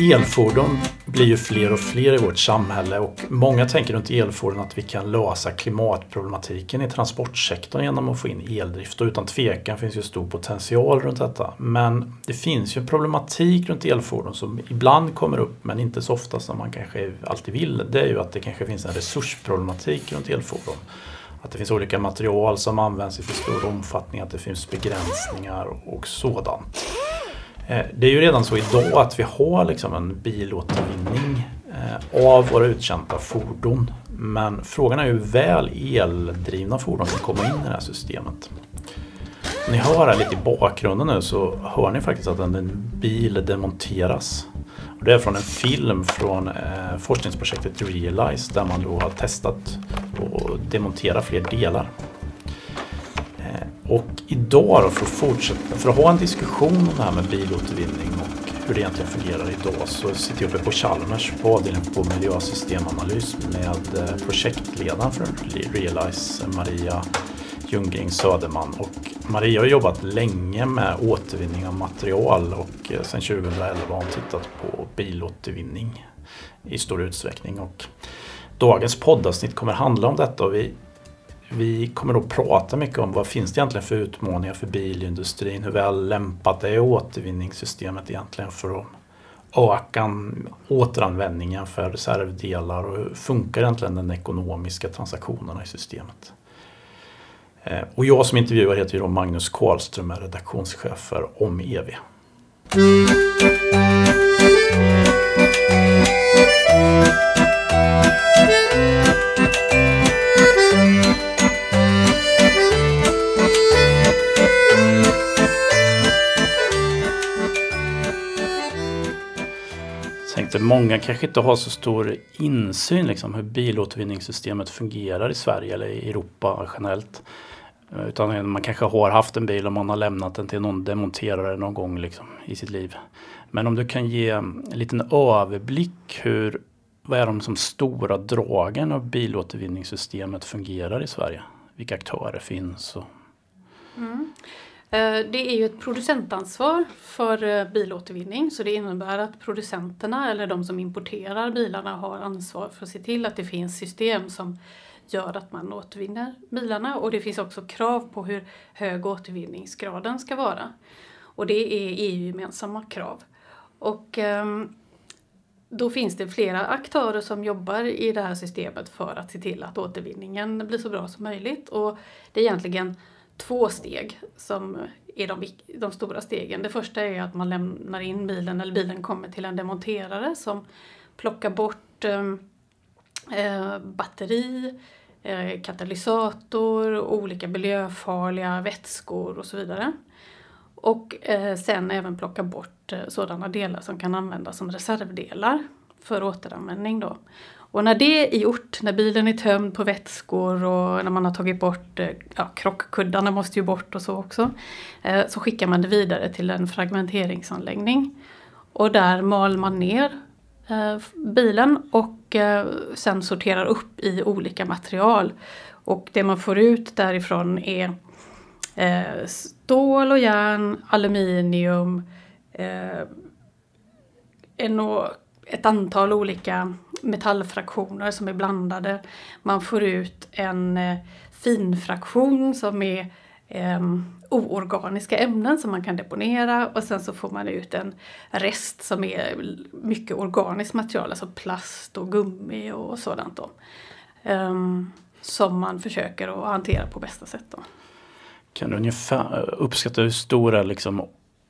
Elfordon blir ju fler och fler i vårt samhälle och många tänker runt elfordon att vi kan lösa klimatproblematiken i transportsektorn genom att få in eldrift och utan tvekan finns ju stor potential runt detta. Men det finns ju en problematik runt elfordon som ibland kommer upp men inte så ofta som man kanske alltid vill. Det är ju att det kanske finns en resursproblematik runt elfordon. Att det finns olika material som används i för stor omfattning, att det finns begränsningar och sådant. Eh, det är ju redan så idag att vi har liksom en bilåtervinning eh, av våra uttjänta fordon. Men frågan är hur väl eldrivna fordon kan komma in i det här systemet. Ni hör här lite i bakgrunden nu så hör ni faktiskt att en bil demonteras. Och det är från en film från eh, forskningsprojektet Realize där man då har testat att demontera fler delar. Och idag då för att fortsätta, för att ha en diskussion om det här med bilåtervinning och hur det egentligen fungerar idag så sitter jag uppe på Chalmers på avdelningen på miljösystemanalys med eh, projektledaren för Realize, Maria Ljunggren Söderman. Och Maria har jobbat länge med återvinning av material och eh, sedan 2011 har hon tittat på bilåtervinning i stor utsträckning. Och dagens poddavsnitt kommer handla om detta och vi vi kommer då prata mycket om vad finns det egentligen för utmaningar för bilindustrin? Hur väl lämpat är återvinningssystemet egentligen för att öka återanvändningen för reservdelar och hur funkar egentligen den ekonomiska transaktionerna i systemet? Eh, och jag som intervjuar heter ju då Magnus Karlström, är redaktionschef för Om EV. Många kanske inte har så stor insyn liksom, hur bilåtervinningssystemet fungerar i Sverige eller i Europa generellt. Utan man kanske har haft en bil och man har lämnat den till någon demonterare någon gång liksom, i sitt liv. Men om du kan ge en liten överblick hur vad är de som stora dragen av bilåtervinningssystemet fungerar i Sverige? Vilka aktörer finns? Och... Mm. Eh, det är ju ett producentansvar för eh, bilåtervinning så det innebär att producenterna eller de som importerar bilarna har ansvar för att se till att det finns system som gör att man återvinner bilarna och det finns också krav på hur hög återvinningsgraden ska vara. Och det är EU-gemensamma krav. Och ehm, då finns det flera aktörer som jobbar i det här systemet för att se till att återvinningen blir så bra som möjligt. Och det är egentligen två steg som är de, de stora stegen. Det första är att man lämnar in bilen eller bilen kommer till en demonterare som plockar bort eh, eh, batteri, eh, katalysator, olika miljöfarliga vätskor och så vidare. Och eh, sen även plocka bort eh, sådana delar som kan användas som reservdelar för återanvändning. Då. Och när det är gjort, när bilen är tömd på vätskor och när man har tagit bort, eh, ja, krockkuddarna måste ju bort och så också, eh, så skickar man det vidare till en fragmenteringsanläggning. Och där mal man ner eh, bilen och sen sorterar upp i olika material. Och det man får ut därifrån är stål och järn, aluminium, ett antal olika metallfraktioner som är blandade. Man får ut en eh, finfraktion som är eh, oorganiska ämnen som man kan deponera och sen så får man ut en rest som är mycket organiskt material, alltså plast och gummi och sådant. Då. Um, som man försöker att hantera på bästa sätt. Då. Kan du ungefär eh, uppskatta hur stor liksom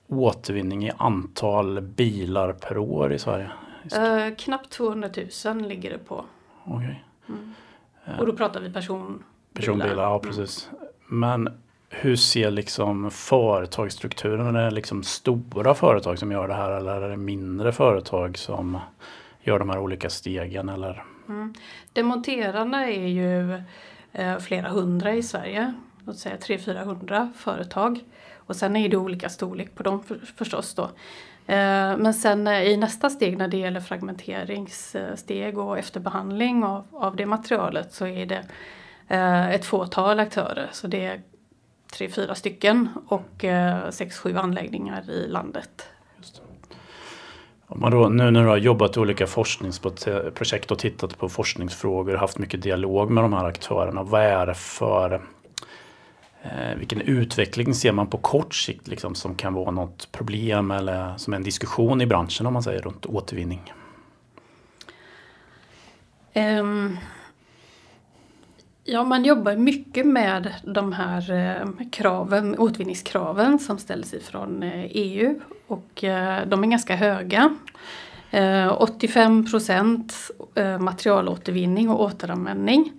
återvinning i antal bilar per år i Sverige? Uh, knappt 200 000 ligger det på. Okay. Mm. Och då pratar vi person personbilar. Ja, precis. Men hur ser liksom företagsstrukturen? Är det liksom stora företag som gör det här eller är det mindre företag som gör de här olika stegen? Eller? Mm. Demonterarna är ju eh, flera hundra i Sverige. Låt säga 300-400 företag. Och sen är det olika storlek på dem för, förstås då. Eh, men sen eh, i nästa steg när det gäller fragmenteringssteg och efterbehandling av, av det materialet så är det eh, ett fåtal aktörer. Så det är tre, fyra stycken och sex, sju anläggningar i landet. Om man då, nu när du har jobbat i olika forskningsprojekt och tittat på forskningsfrågor och haft mycket dialog med de här aktörerna. Vad är det för eh, vilken utveckling ser man på kort sikt liksom, som kan vara något problem eller som en diskussion i branschen om man säger runt återvinning? Um, ja, man jobbar mycket med de här eh, kraven, återvinningskraven som ställs ifrån EU eh, EU och eh, de är ganska höga. Eh, 85 procent eh, materialåtervinning och återanvändning.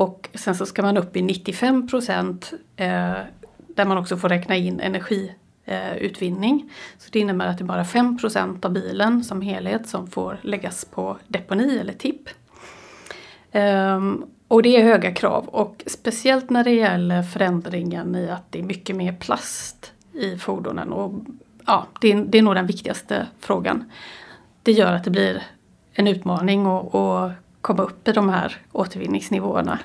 Och sen så ska man upp i 95 procent eh, där man också får räkna in energiutvinning. Så det innebär att det är bara 5 procent av bilen som helhet som får läggas på deponi eller tipp. Um, och det är höga krav och speciellt när det gäller förändringen i att det är mycket mer plast i fordonen. Och, ja, det, är, det är nog den viktigaste frågan. Det gör att det blir en utmaning att komma upp i de här återvinningsnivåerna.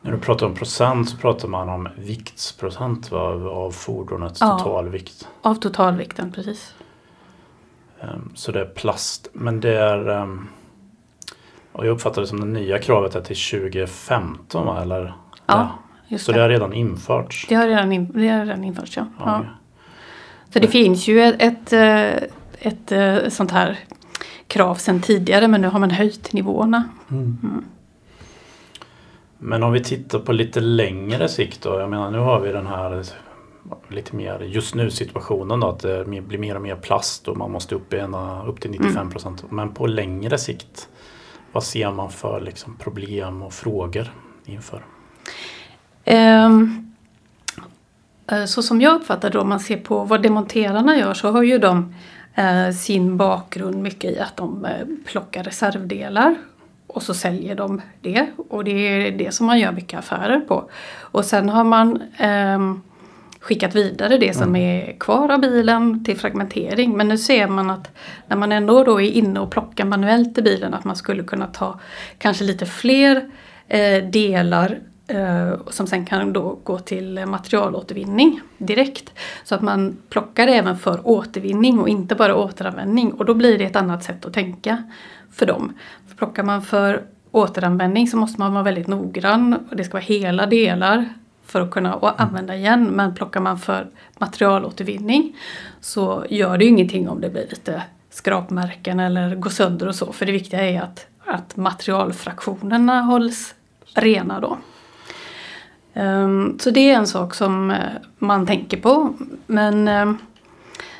När du pratar om procent så pratar man om viktsprocent va, av fordonets ja, totalvikt? Av totalvikten, precis. Um, så det är plast. Men det är um, och jag uppfattar det som det nya kravet är till 2015 va? Eller? Ja, just Så det. det har redan införts? Det har redan, in, det har redan införts ja. Ja. Så det finns ju ett, ett, eh, ett, ett, sånt här krav sedan tidigare men nu har man höjt nivåerna. Mm. Mm. Men om vi tittar på lite längre sikt då. Jag menar nu har vi den här lite mer just nu situationen då att det blir mer och mer plast och man måste upp, ena, upp till 95 procent. Mm. Men på längre sikt vad ser man för liksom, problem och frågor inför? Um, så som jag uppfattar det, om man ser på vad demonterarna gör så har ju de uh, sin bakgrund mycket i att de uh, plockar reservdelar och så säljer de det och det är det som man gör mycket affärer på. Och sen har man um, skickat vidare det som mm. är kvar av bilen till fragmentering. Men nu ser man att när man ändå då är inne och plockar manuellt i bilen att man skulle kunna ta kanske lite fler eh, delar eh, Eh, som sen kan då gå till materialåtervinning direkt. Så att man plockar även för återvinning och inte bara återanvändning och då blir det ett annat sätt att tänka för dem. För plockar man för återanvändning så måste man vara väldigt noggrann och det ska vara hela delar för att kunna använda igen. Men plockar man för materialåtervinning så gör det ju ingenting om det blir lite skrapmärken eller går sönder och så. För det viktiga är att, att materialfraktionerna hålls rena då. Ehm, så det är en sak som eh, man tänker på. Men ehm,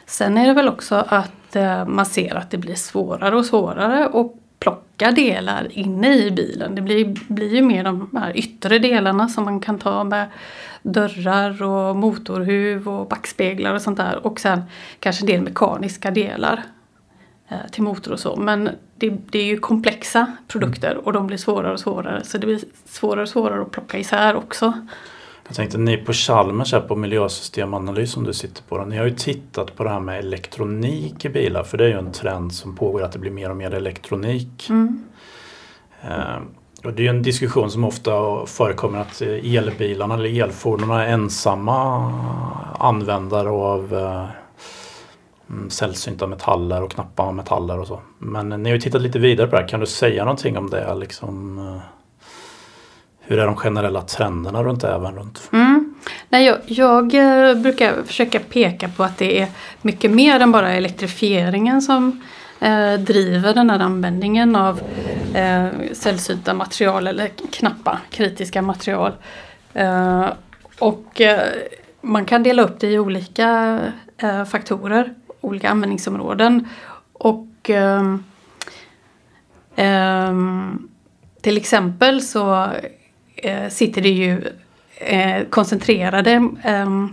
sen är det väl också att eh, man ser att det blir svårare och svårare att plocka delar inne i bilen. Det blir, blir ju mer de här yttre delarna som man kan ta med dörrar och motorhuv och backspeglar och sånt där. Och sen kanske en del mekaniska delar eh, till motor och så. Men det, det, är ju komplexa produkter och de blir svårare och svårare. Så det blir svårare och svårare att plocka isär också. Jag tänkte ni på Chalmers här på miljösystemanalys som du sitter på. Ni har ju tittat på det här med elektronik i bilar för det är ju en trend som pågår att det blir mer och mer elektronik. Mm. Eh, och det är en diskussion som ofta förekommer att elbilarna eller elfordonen är ensamma användare av eh, mm, Mm, sällsynta metaller och knappa metaller och så. Men ni har ju tittat lite vidare på det här. Kan du säga någonting om det? Liksom, eh, hur är de generella trenderna runt det även runt? Mm. Nej, jag, jag, eh, brukar försöka peka på att det är mycket mer än bara elektrifieringen som eh, driver den här användningen av eh, sällsynta material eller knappa kritiska material. Eh, och eh, man kan dela upp det i olika eh, faktorer, olika användningsområden. Och till exempel så eh, sitter det ju eh, koncentrerade eh,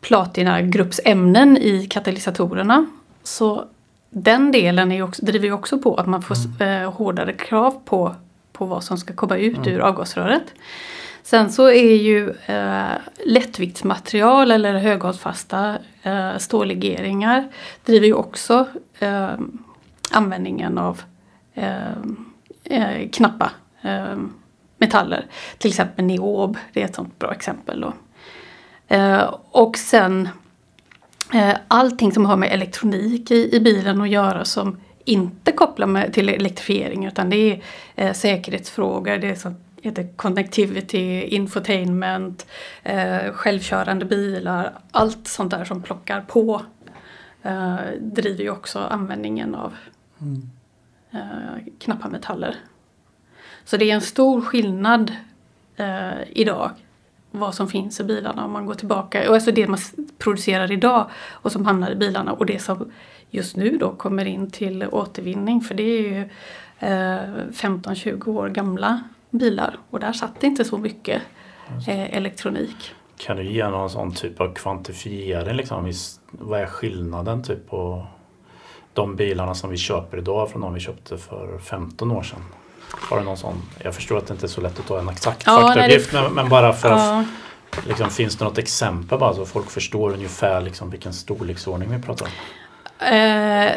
platinagruppsämnen i katalysatorerna. Så den delen är också, driver ju också på att man får mm. eh, hårdare krav på, på vad som ska komma ut mm. ur avgasröret. Sen så är ju eh, lättviktsmaterial eller höghållsfasta eh, stållegeringar driver ju också eh, användningen av eh, eh, knappa eh, metaller. Till exempel niob, det är ett sånt bra exempel. Då. Eh, och sen eh, allting som har med elektronik i, i bilen att göra som inte kopplar med, till elektrifiering utan det är eh, säkerhetsfrågor, det är sånt heter connectivity, infotainment, eh, självkörande bilar, allt sånt där som plockar på eh, driver ju också användningen av mm. eh, knappa metaller. Så det är en stor skillnad eh, idag vad som finns i bilarna om man går tillbaka. Och alltså det man producerar idag och som hamnar i bilarna och det som just nu då kommer in till återvinning för det är ju eh, 15-20 år gamla bilar och där satt det inte så mycket eh, elektronik. Kan du ge någon sån typ av kvantifiering? Liksom? Vad är skillnaden typ på de bilarna som vi köper idag från de vi köpte för 15 år sedan? Har du någon sån? Jag förstår att det inte är så lätt att ta en exakt ja, faktauppgift men, men, bara för ja. att liksom, Finns det något exempel bara så folk förstår ungefär liksom, vilken storleksordning vi pratar om? Eh,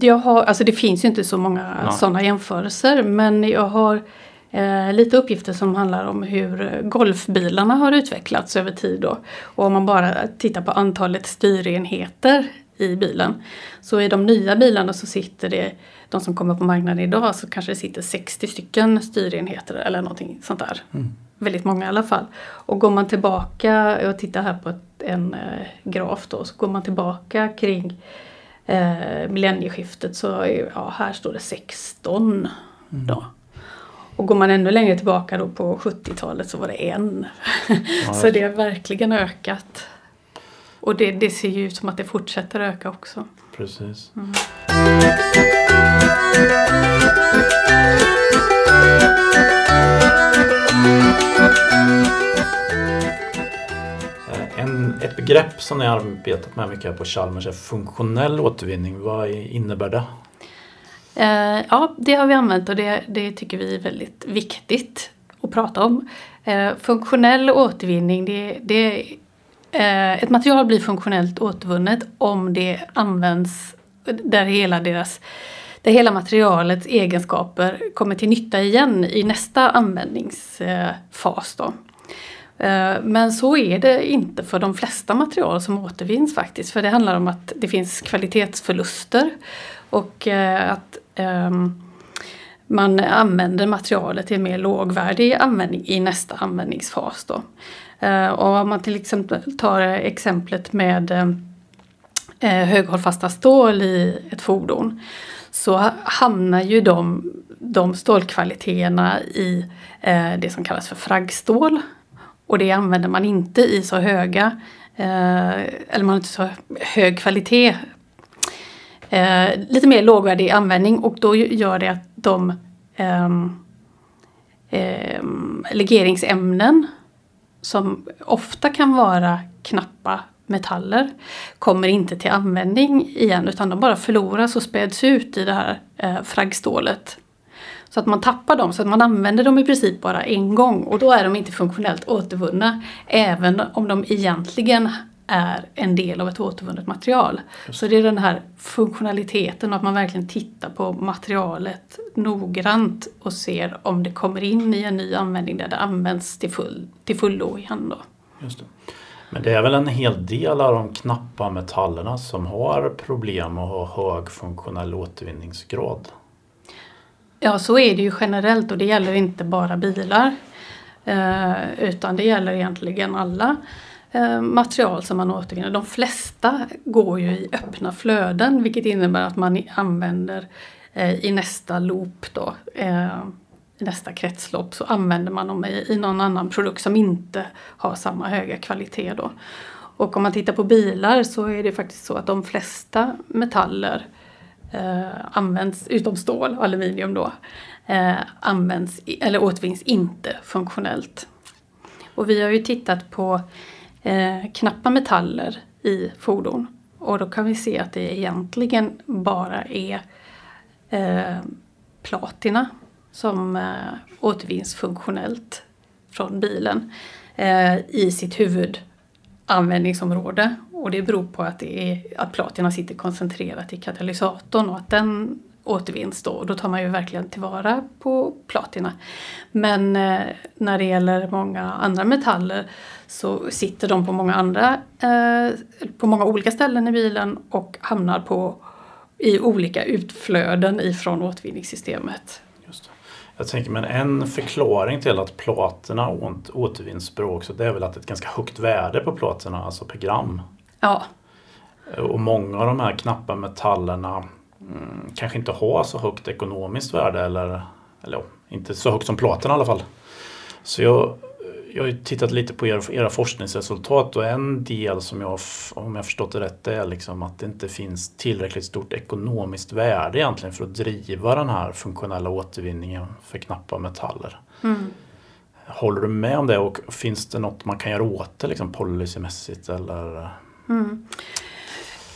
jag har, alltså det finns ju inte så många ja. sådana jämförelser men jag har eh, lite uppgifter som handlar om hur golfbilarna har utvecklats över tid. Då. Och om man bara tittar på antalet styrenheter i bilen. Så i de nya bilarna så sitter det, de som kommer på marknaden idag, så kanske det sitter 60 stycken styrenheter eller någonting sånt där. Mm. Väldigt många i alla fall. Och går man tillbaka, jag tittar här på ett, en eh, graf då, så går man tillbaka kring eh, millennieskiftet så ja, här står det 16. Mm. Då. Och går man ännu längre tillbaka då på 70-talet så var det en. Ja, så det har verkligen ökat. Och det, det, ser ju ut som att det fortsätter öka också. Precis. Mm. Ett begrepp som ni har arbetat med mycket här på Chalmers är funktionell återvinning. Vad innebär det? Eh, ja, det har vi använt och det, det, tycker vi är väldigt viktigt att prata om. Eh, funktionell återvinning, det, det eh, ett material blir funktionellt återvunnet om det används där hela deras där hela materialets egenskaper kommer till nytta igen i nästa användningsfas. Då. Eh, men så är det inte för de flesta material som återvinns faktiskt. För det handlar om att det finns kvalitetsförluster och eh, att ehm, man använder materialet i en mer lågvärdig användning i nästa användningsfas. Då. Eh, och om man till exempel tar exemplet med höghållfasta stål i ett fordon så hamnar ju de, de stålkvaliteterna i det som kallas för fraggstål. Och det använder man inte i så höga, eh, eller man har inte så hög kvalitet eh, lite mer lågvärdig användning och då gör det att de eh, eh, legeringsämnen som ofta kan vara knappa metaller kommer inte till användning igen utan de bara förloras och späds ut i det här eh, fraggstålet. Så att man tappar dem, så att man använder dem i princip bara en gång och då är de inte funktionellt återvunna. Även om de egentligen är en del av ett återvunnet material. Så det är den här funktionaliteten och att man verkligen tittar på materialet noggrant och ser om det kommer in i en ny användning där det används till, full, till fullo igen. Då. Just det. Men det är väl en hel del av de knappa metallerna som har problem att ha hög funktionell återvinningsgrad? Ja, så är det ju generellt och det gäller inte bara bilar. Eh, utan det gäller egentligen alla Eh, material som man återvinner. De flesta går ju i öppna flöden vilket innebär att man använder eh, i nästa loop då, eh, i nästa kretslopp så använder man dem i, i någon annan produkt som inte har samma höga kvalitet då. Och om man tittar på bilar så är det faktiskt så att de flesta metaller eh, används, utom stål och aluminium då, eh, används eller återvinns inte funktionellt. Och vi har ju tittat på eh, knappa metaller i fordon. Och då kan vi se att det egentligen bara är eh, platina som eh, återvinns funktionellt från bilen eh, i sitt huvudanvändningsområde. Och det beror på att, det är, att platina sitter koncentrerat i katalysatorn och att den återvinns då. Då tar man ju verkligen tillvara på platina. Men eh, när det gäller många andra metaller så sitter de på många andra, eh, på många olika ställen i bilen och hamnar på i olika utflöden ifrån återvinningssystemet. Just det. Jag tänker men en förklaring till att platina återvinns bra också det är väl att det är ett ganska högt värde på platina, alltså per gram. Ja. Och många av de här knappa metallerna mm, kanske inte har så högt ekonomiskt värde eller, eller inte så högt som platina i alla fall. Så jag jag har tittat lite på era, era forskningsresultat och en del som jag, om jag förstått det rätt, är liksom att det inte finns tillräckligt stort ekonomiskt värde egentligen för att driva den här funktionella återvinningen för knappa metaller. Mm. Håller du med om det och finns det något man kan göra åt det liksom policymässigt eller? Mm.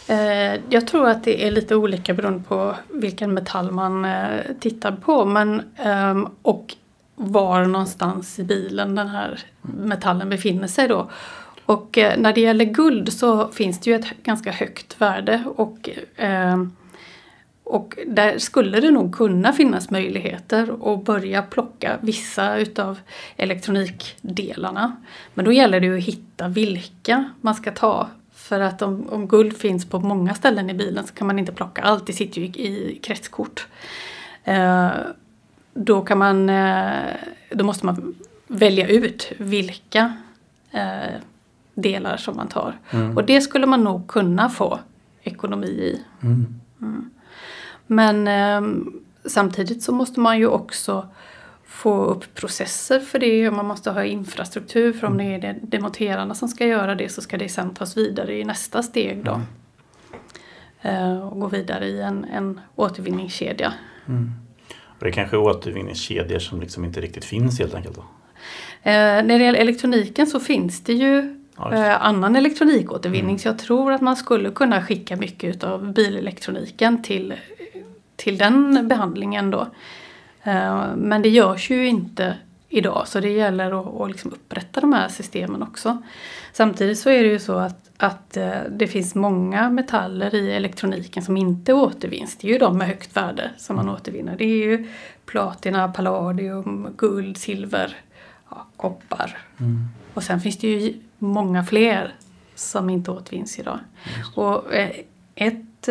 Eh, jag tror att det är lite olika beroende på vilken metall man eh, tittar på. Men, ehm, och var någonstans i bilen den här metallen befinner sig då. Och eh, när det gäller guld så finns det ju ett ganska högt värde och, ehm, och där skulle det nog kunna finnas möjligheter att börja plocka vissa utav elektronikdelarna. Men då gäller det ju att hitta vilka man ska ta. För att om, om guld finns på många ställen i bilen så kan man inte plocka allt, det sitter ju i kretskort. Eh, då kan man, eh, då måste man välja ut vilka eh, delar som man tar. Mm. Och det skulle man nog kunna få ekonomi i. Mm. Mm. Men eh, samtidigt så måste man ju också få upp processer för det och man måste ha infrastruktur för om det är demonterarna som ska göra det så ska det sen tas vidare i nästa steg då. Mm. och gå vidare i en, en återvinningskedja. Mm. Och det är kanske är återvinningskedjor som liksom inte riktigt finns helt enkelt? Då. Eh, när det gäller elektroniken så finns det ju ja, eh, annan elektronikåtervinning mm. så jag tror att man skulle kunna skicka mycket av bilelektroniken till, till den behandlingen då. Eh, men det görs ju inte idag så det gäller att, att liksom upprätta de här systemen också. Samtidigt så är det ju så att att eh, det finns många metaller i elektroniken som inte återvinns. Det är ju de med högt värde som man mm. återvinner. Det är ju platina, palladium, guld, silver, ja, koppar. Mm. Och sen finns det ju många fler som inte återvinns idag. Mm. Och eh, ett,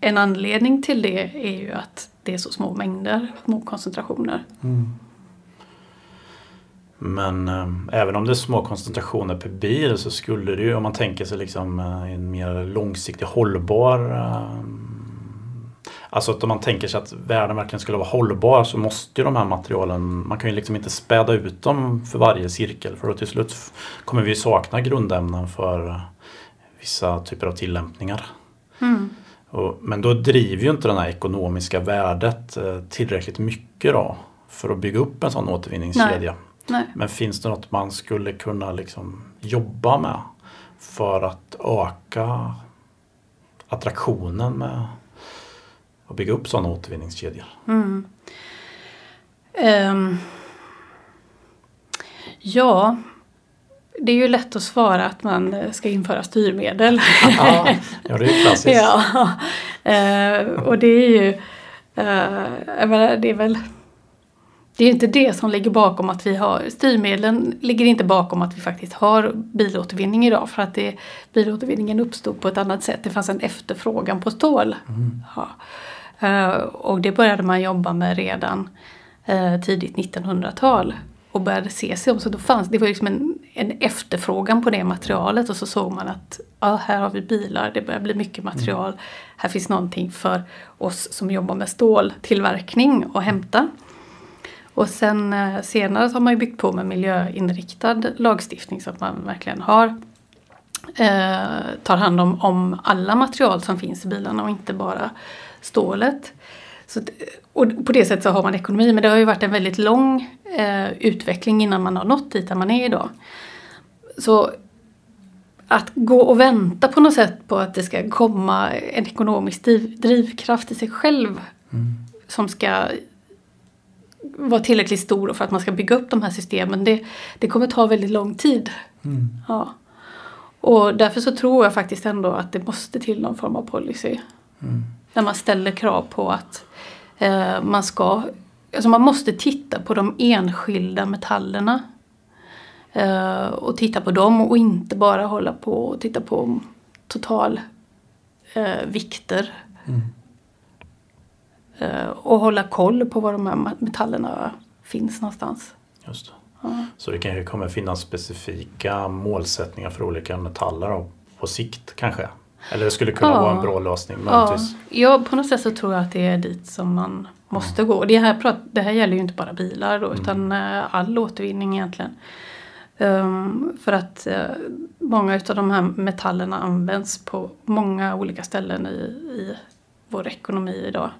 en anledning till det är ju att det är så små mängder, små koncentrationer. Mm. Men eh, även om det är små koncentrationer per bil så skulle det ju om man tänker sig liksom eh, en mer långsiktig hållbar eh, Alltså att om man tänker sig att världen verkligen skulle vara hållbar så måste ju de här materialen, man kan ju liksom inte späda ut dem för varje cirkel för då till slut kommer vi sakna grundämnen för vissa typer av tillämpningar. Mm. Men då driver ju inte det här ekonomiska värdet eh, tillräckligt mycket då för att bygga upp en sån återvinningskedja. Nej. Nej. Men finns det något man skulle kunna liksom jobba med för att öka attraktionen med att bygga upp sådana återvinningskedjor? Mm. Um, ja, det är ju lätt att svara att man ska införa styrmedel. ja, det är ju klassiskt. ja, uh, och det är ju, uh, det är väl det är inte det som ligger bakom att vi har, styrmedlen ligger inte bakom att vi faktiskt har bilåtervinning idag för att det, bilåtervinningen uppstod på ett annat sätt. Det fanns en efterfrågan på stål. Mm. Ja. Uh, och det började man jobba med redan tidigt 1900-tal och började se sig om. Så då fanns, det var liksom en, en efterfrågan på det materialet och så såg man att ja, här har vi bilar, det börjar bli mycket material. Mm. Här finns någonting för oss som jobbar med ståltillverkning att hämta. Och sen eh, senare så har man ju byggt på med miljöinriktad lagstiftning så att man verkligen har eh, tar hand om, om alla material som finns i bilarna och inte bara stålet. Så, och på det sättet så har man ekonomi men det har ju varit en väldigt lång eh, utveckling innan man har nått dit där man är idag. Så att gå och vänta på något sätt på att det ska komma en ekonomisk driv, drivkraft i sig själv mm. som ska vara tillräckligt stor för att man ska bygga upp de här systemen. Det, det kommer ta väldigt lång tid. Mm. Ja. Och därför så tror jag faktiskt ändå att det måste till någon form av policy. Mm. där man ställer krav på att man ska Alltså man måste titta på de enskilda metallerna. Eh, och titta på dem och inte bara hålla på och titta på total eh, vikter. Mm. Eh, och hålla koll på var de här metallerna finns någonstans. Just det. Ja. Så det kanske kommer finnas specifika målsättningar för olika metaller på sikt kanske? Eller det skulle kunna ja. vara en bra lösning möjligtvis? Ja. ja, på något sätt så tror jag att det är dit som man måste mm. gå. Det här, det här gäller ju inte bara bilar då, mm. utan eh, all återvinning egentligen. Um, för att uh, många av de här metallerna används på många olika ställen i, i vår ekonomi idag.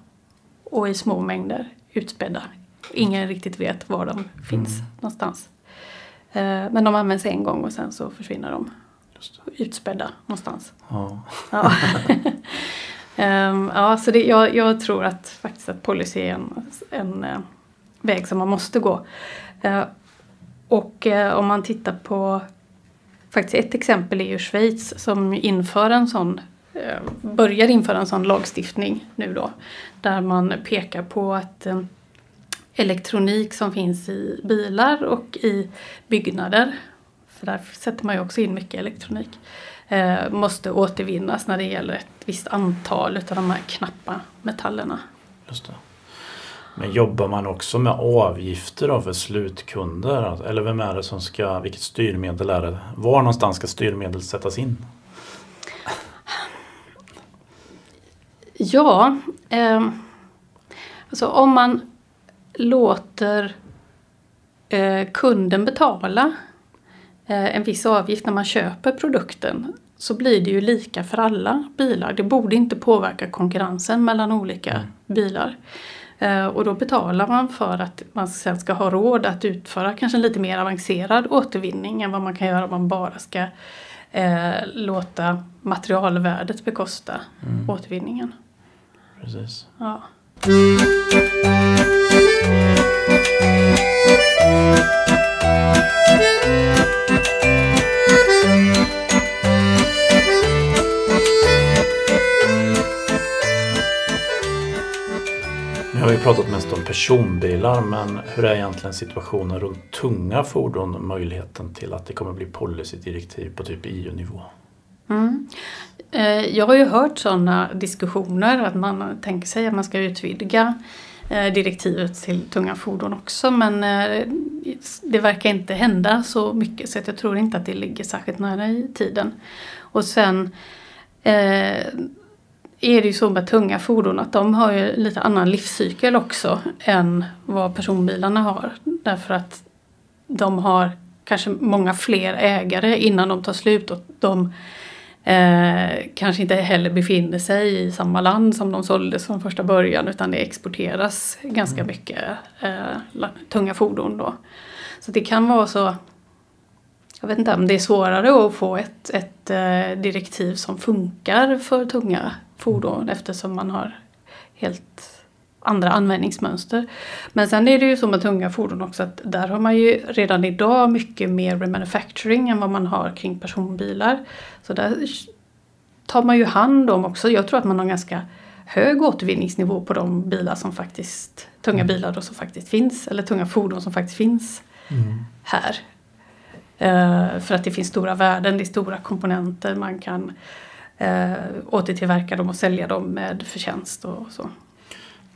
Och i små mängder, utspädda. Ingen riktigt vet var de finns mm. någonstans. Uh, men de används en gång och sen så försvinner de utspädda någonstans. Ja. ja. um, ja, så det, jag, jag, tror att faktiskt att policy är en, en uh, väg som man måste gå. Uh, och uh, om man tittar på faktiskt ett exempel är ju Schweiz som inför en sån börjar införa en sån lagstiftning nu då. Där man pekar på att elektronik som finns i bilar och i byggnader för där sätter man ju också in mycket elektronik, eh, måste återvinnas när det gäller ett visst antal av de här knappa metallerna. Just det. Men jobbar man också med avgifter då för slutkunder? Eller vem är det som ska, vilket styrmedel är det? Var någonstans ska styrmedel sättas in? Ja, eh, alltså om man låter eh, kunden betala en viss avgift när man köper produkten så blir det ju lika för alla bilar. Det borde inte påverka konkurrensen mellan olika mm. bilar. Eh, och då betalar man för att man sen ska ha råd att utföra kanske lite mer avancerad återvinning än vad man kan göra om man bara ska eh, låta materialvärdet bekosta mm. återvinningen. Precis. Ja. Pratat mest om personbilar men hur är egentligen situationen runt tunga fordon och möjligheten till att det kommer bli policydirektiv på typ EU-nivå? Mm. Eh, jag har ju hört sådana diskussioner att man tänker sig att man ska utvidga eh, direktivet till tunga fordon också men eh, det verkar inte hända så mycket så jag tror inte att det ligger särskilt nära i tiden. Och sen är det ju så med tunga fordon att de har ju lite annan livscykel också än vad personbilarna har. Därför att de har kanske många fler ägare innan de tar slut och de eh, kanske inte heller befinner sig i samma land som de såldes från första början utan det exporteras ganska mm. mycket eh, tunga fordon då. Så det kan vara så jag vet inte om det är svårare att få ett, ett eh, direktiv som funkar för tunga fordon eftersom man har helt andra användningsmönster. Men sen är det ju så med tunga fordon också att där har man ju redan idag mycket mer remanufacturing än vad man har kring personbilar. Så där tar man ju hand om också. Jag tror att man har ganska hög återvinningsnivå på de bilar som faktiskt, tunga mm. bilar då som faktiskt finns, eller tunga fordon som faktiskt finns mm. här. Uh, för att det finns stora värden, det är stora komponenter, man kan eh, återtillverka dem och sälja dem med förtjänst och så.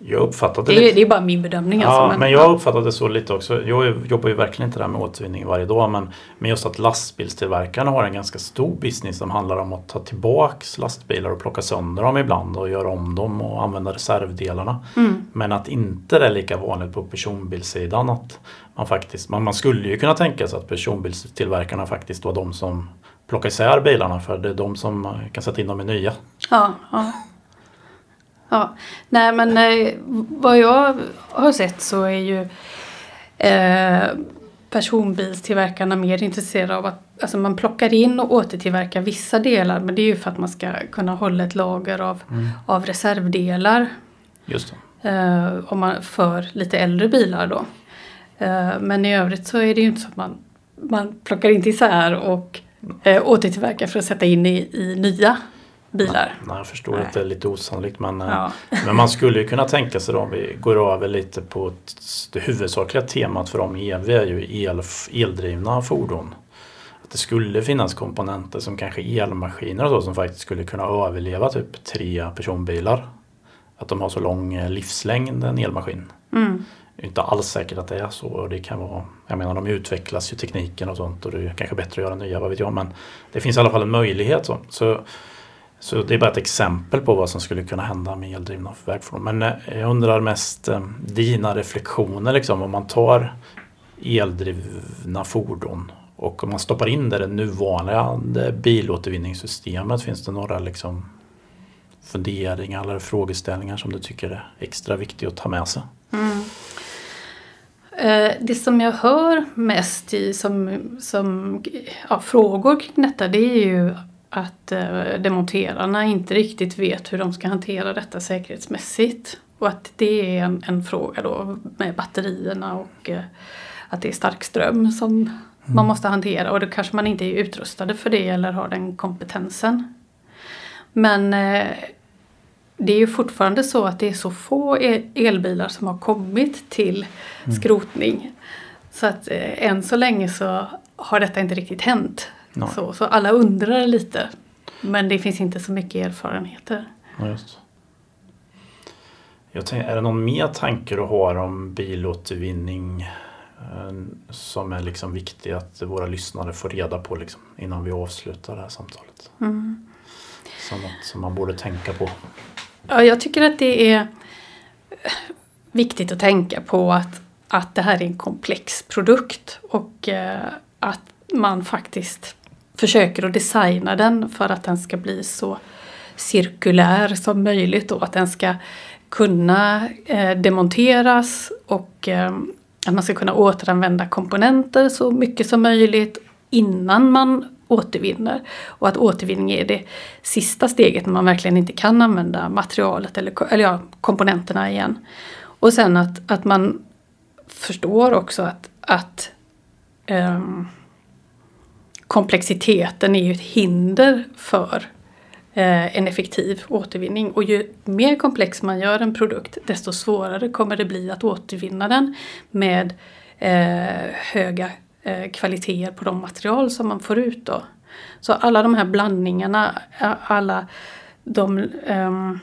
Jag uppfattade det, är, lite... det är bara min bedömning. Ja, alltså, men, men jag uppfattade så lite också. Jag jobbar ju verkligen inte där med återvinning varje dag men, men just att lastbilstillverkarna har en ganska stor business som handlar om att ta tillbaks lastbilar och plocka sönder dem ibland och göra om dem och använda reservdelarna. Mm. Men att inte det är lika vanligt på personbilssidan. Att man, faktiskt, man, man skulle ju kunna tänka sig att personbilstillverkarna faktiskt var de som plocka isär bilarna för det är de som kan sätta in dem i nya. Ja, ja. ja. Nej men eh, vad jag har sett så är ju eh, personbilstillverkarna mer intresserade av att alltså man plockar in och återtillverkar vissa delar men det är ju för att man ska kunna hålla ett lager av, mm. av reservdelar. Just eh, om man, för lite äldre bilar då. Eh, men i övrigt så är det ju inte så att man, man plockar inte isär och eh, återtillverka för att sätta in i, i nya bilar. Nej, jag förstår Nej. att det är lite osannolikt men, eh, ja. men man skulle ju kunna tänka sig då om vi går över lite på det huvudsakliga temat för dem EV är ju el, eldrivna fordon. Att det skulle finnas komponenter som kanske elmaskiner och så som faktiskt skulle kunna överleva typ tre personbilar. Att de har så lång eh, livslängd en elmaskin. Mm. Det är inte alls säkert att det är så. Det kan vara, jag menar de utvecklas ju tekniken och sånt och det är kanske bättre att göra nya, vad vet jag. Men det finns i alla fall en möjlighet. Så. Så, så det är bara ett exempel på vad som skulle kunna hända med eldrivna vägfordon. Men eh, jag undrar mest eh, dina reflektioner liksom om man tar eldrivna fordon och om man stoppar in det, det nuvarande bilåtervinningssystemet. Finns det några liksom funderingar eller frågeställningar som du tycker är extra viktiga att ta med sig? Mm. Eh, det som jag hör mest i som, som ja, frågor kring detta det är ju att eh, demonterarna inte riktigt vet hur de ska hantera detta säkerhetsmässigt. Och att det är en, en fråga då med batterierna och eh, att det är stark ström som mm. man måste hantera och då kanske man inte är utrustade för det eller har den kompetensen. Men det är ju fortfarande så att det är så få elbilar som har kommit till mm. skrotning. Så att eh, än så länge så har detta inte riktigt hänt. Så, så alla undrar lite. Men det finns inte så mycket erfarenheter. Ja. Jag tänkte, är det någon mer tanke du har om bilåtervinning eh, som är liksom viktig att våra lyssnare får reda på liksom, innan vi avslutar det här samtalet? Mm. Som något som man borde tänka på? Ja, jag tycker att det är viktigt att tänka på att, att det här är en komplex produkt och eh, att man faktiskt försöker att designa den för att den ska bli så cirkulär som möjligt och att den ska kunna eh, demonteras och eh, att man ska kunna återanvända komponenter så mycket som möjligt innan man återvinner. Och att återvinning är det sista steget när man verkligen inte kan använda materialet eller, eller ja, komponenterna igen. Och sen att, att man förstår också att, att um, komplexiteten är ju ett hinder för eh, en effektiv återvinning. Och ju mer komplex man gör en produkt desto svårare kommer det bli att återvinna den med eh, höga Eh, kvaliteter på de material som man får ut. Då. Så alla de här blandningarna, eh, alla de, um,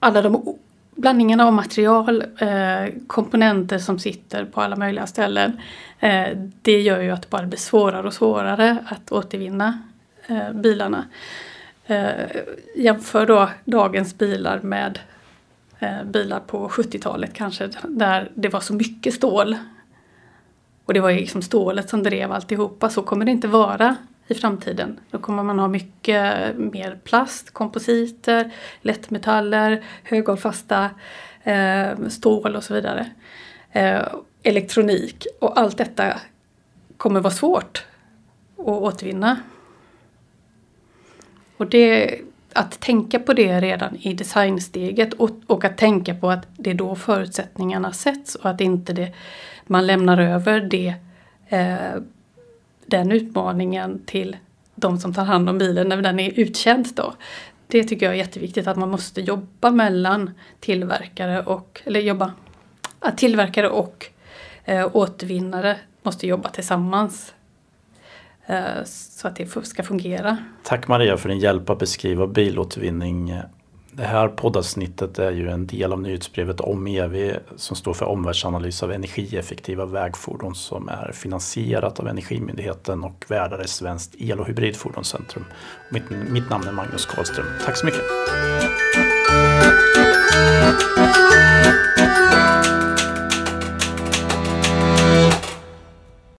alla de blandningarna av material, eh, komponenter som sitter på alla möjliga ställen. Eh, det gör ju att det bara blir svårare och svårare att återvinna eh, bilarna. Eh, jämför då dagens bilar med bilar på 70-talet kanske där det var så mycket stål och det var ju liksom stålet som drev alltihopa. Så kommer det inte vara i framtiden. Då kommer man ha mycket mer plast, kompositer, lättmetaller, höghållfasta eh, stål och så vidare. Eh, elektronik och allt detta kommer vara svårt att återvinna. Och det, att tänka på det redan i designsteget och, och att tänka på att det är då förutsättningarna sätts och att inte det man lämnar över det, eh, den utmaningen till de som tar hand om bilen när den är uttjänt då. Det tycker jag är jätteviktigt att man måste jobba mellan tillverkare och, eller jobba, att tillverkare och eh, återvinnare måste jobba tillsammans Eh, så att det ska fungera. Tack Maria för din hjälp att beskriva bilåtervinning det här poddavsnittet är ju en del av nyhetsbrevet om EV som står för omvärldsanalys av energieffektiva vägfordon som är finansierat av Energimyndigheten och värdar är Svenskt el och hybridfordonscentrum. Mitt, mitt namn är Magnus Karlström. Tack så mycket!